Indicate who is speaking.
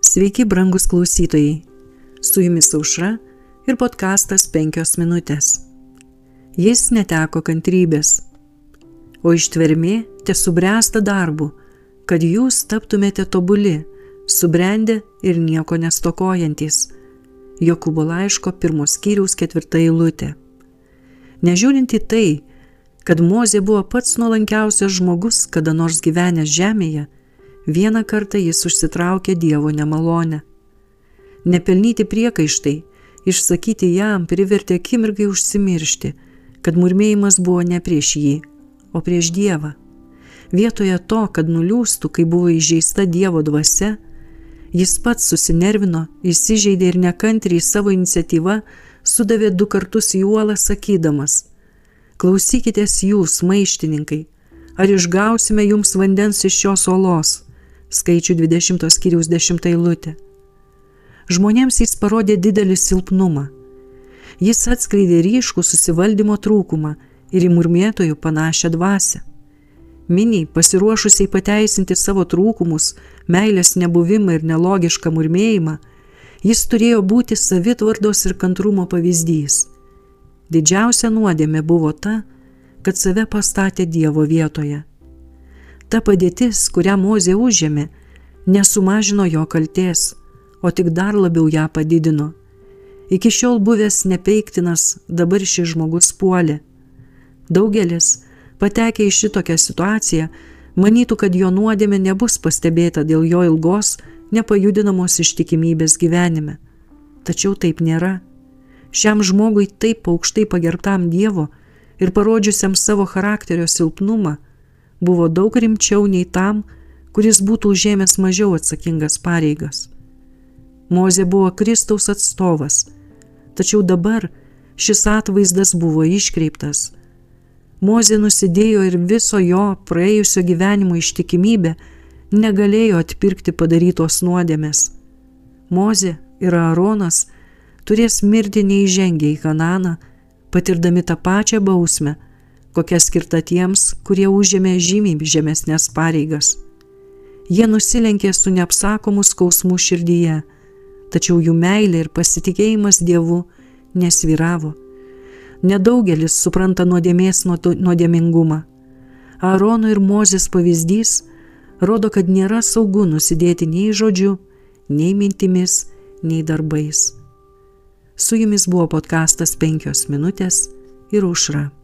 Speaker 1: Sveiki, brangus klausytojai. Su jumis aušra ir podkastas penkios minutės. Jis neteko kantrybės, o ištvermė te subręsta darbu, kad jūs taptumėte tobuli, subrendę ir nieko nestokojantis. Jokūbo laiško pirmos skyriaus ketvirta eilutė. Nežiūrint į tai, kad Mozė buvo pats nuolankiausias žmogus kada nors gyvenęs žemėje, vieną kartą jis užsitraukė Dievo nemalonę. Nepelnyti priekaištai, išsakyti jam privertė akimirkai užsimiršti, kad murmėjimas buvo ne prieš jį, o prieš Dievą. Vietoje to, kad nuliūstų, kai buvo įžeista Dievo dvasia, jis pats susinervino, įsižeidė ir nekantriai savo iniciatyvą sudavė du kartus į uolą sakydamas, klausykitės jūs, maištininkai, ar išgausime jums vandens iš šios olos, skaičių 20 skyriaus 10 eilutė. Žmonėms jis parodė didelį silpnumą. Jis atskleidė ryškų susivaldymo trūkumą ir į murmėtojų panašią dvasę. Miniai, pasiruošusiai pateisinti savo trūkumus, meilės nebuvimą ir nelogišką murmėjimą, jis turėjo būti savitvardos ir kantrumo pavyzdys. Didžiausia nuodėmė buvo ta, kad save pastatė Dievo vietoje. Ta padėtis, kurią Mozė užėmė, nesumažino jo kalties, o tik dar labiau ją padidino. Iki šiol buvęs nepeiktinas, dabar šis žmogus puolė. Daugelis, patekę į šitokią situaciją, manytų, kad jo nuodėmė nebus pastebėta dėl jo ilgos, nepajudinamos ištikimybės gyvenime. Tačiau taip nėra. Šiam žmogui taip aukštai pagerbtam Dievo ir parodžiusiam savo charakterio silpnumą, buvo daug rimčiau nei tam, kuris būtų užėmęs mažiau atsakingas pareigas. Mozė buvo Kristaus atstovas, tačiau dabar šis atvaizdas buvo iškreiptas. Mozė nusidėjo ir viso jo praėjusio gyvenimo ištikimybė negalėjo atpirkti padarytos nuodėmės. Mozė ir Aaronas turės mirti neįžengę į Kananą, patirdami tą pačią bausmę, kokia skirta tiems, kurie užėmė žymiai žemesnės pareigas. Jie nusilenkė su neapsakomu skausmu širdyje, tačiau jų meilė ir pasitikėjimas Dievu nesviravo. Nedaugelis supranta nuodėmės nuodėmingumą. Aarono ir Mozės pavyzdys rodo, kad nėra saugu nusidėti nei žodžiu, nei mintimis, nei darbais. Su jumis buvo podkastas penkios minutės ir užra.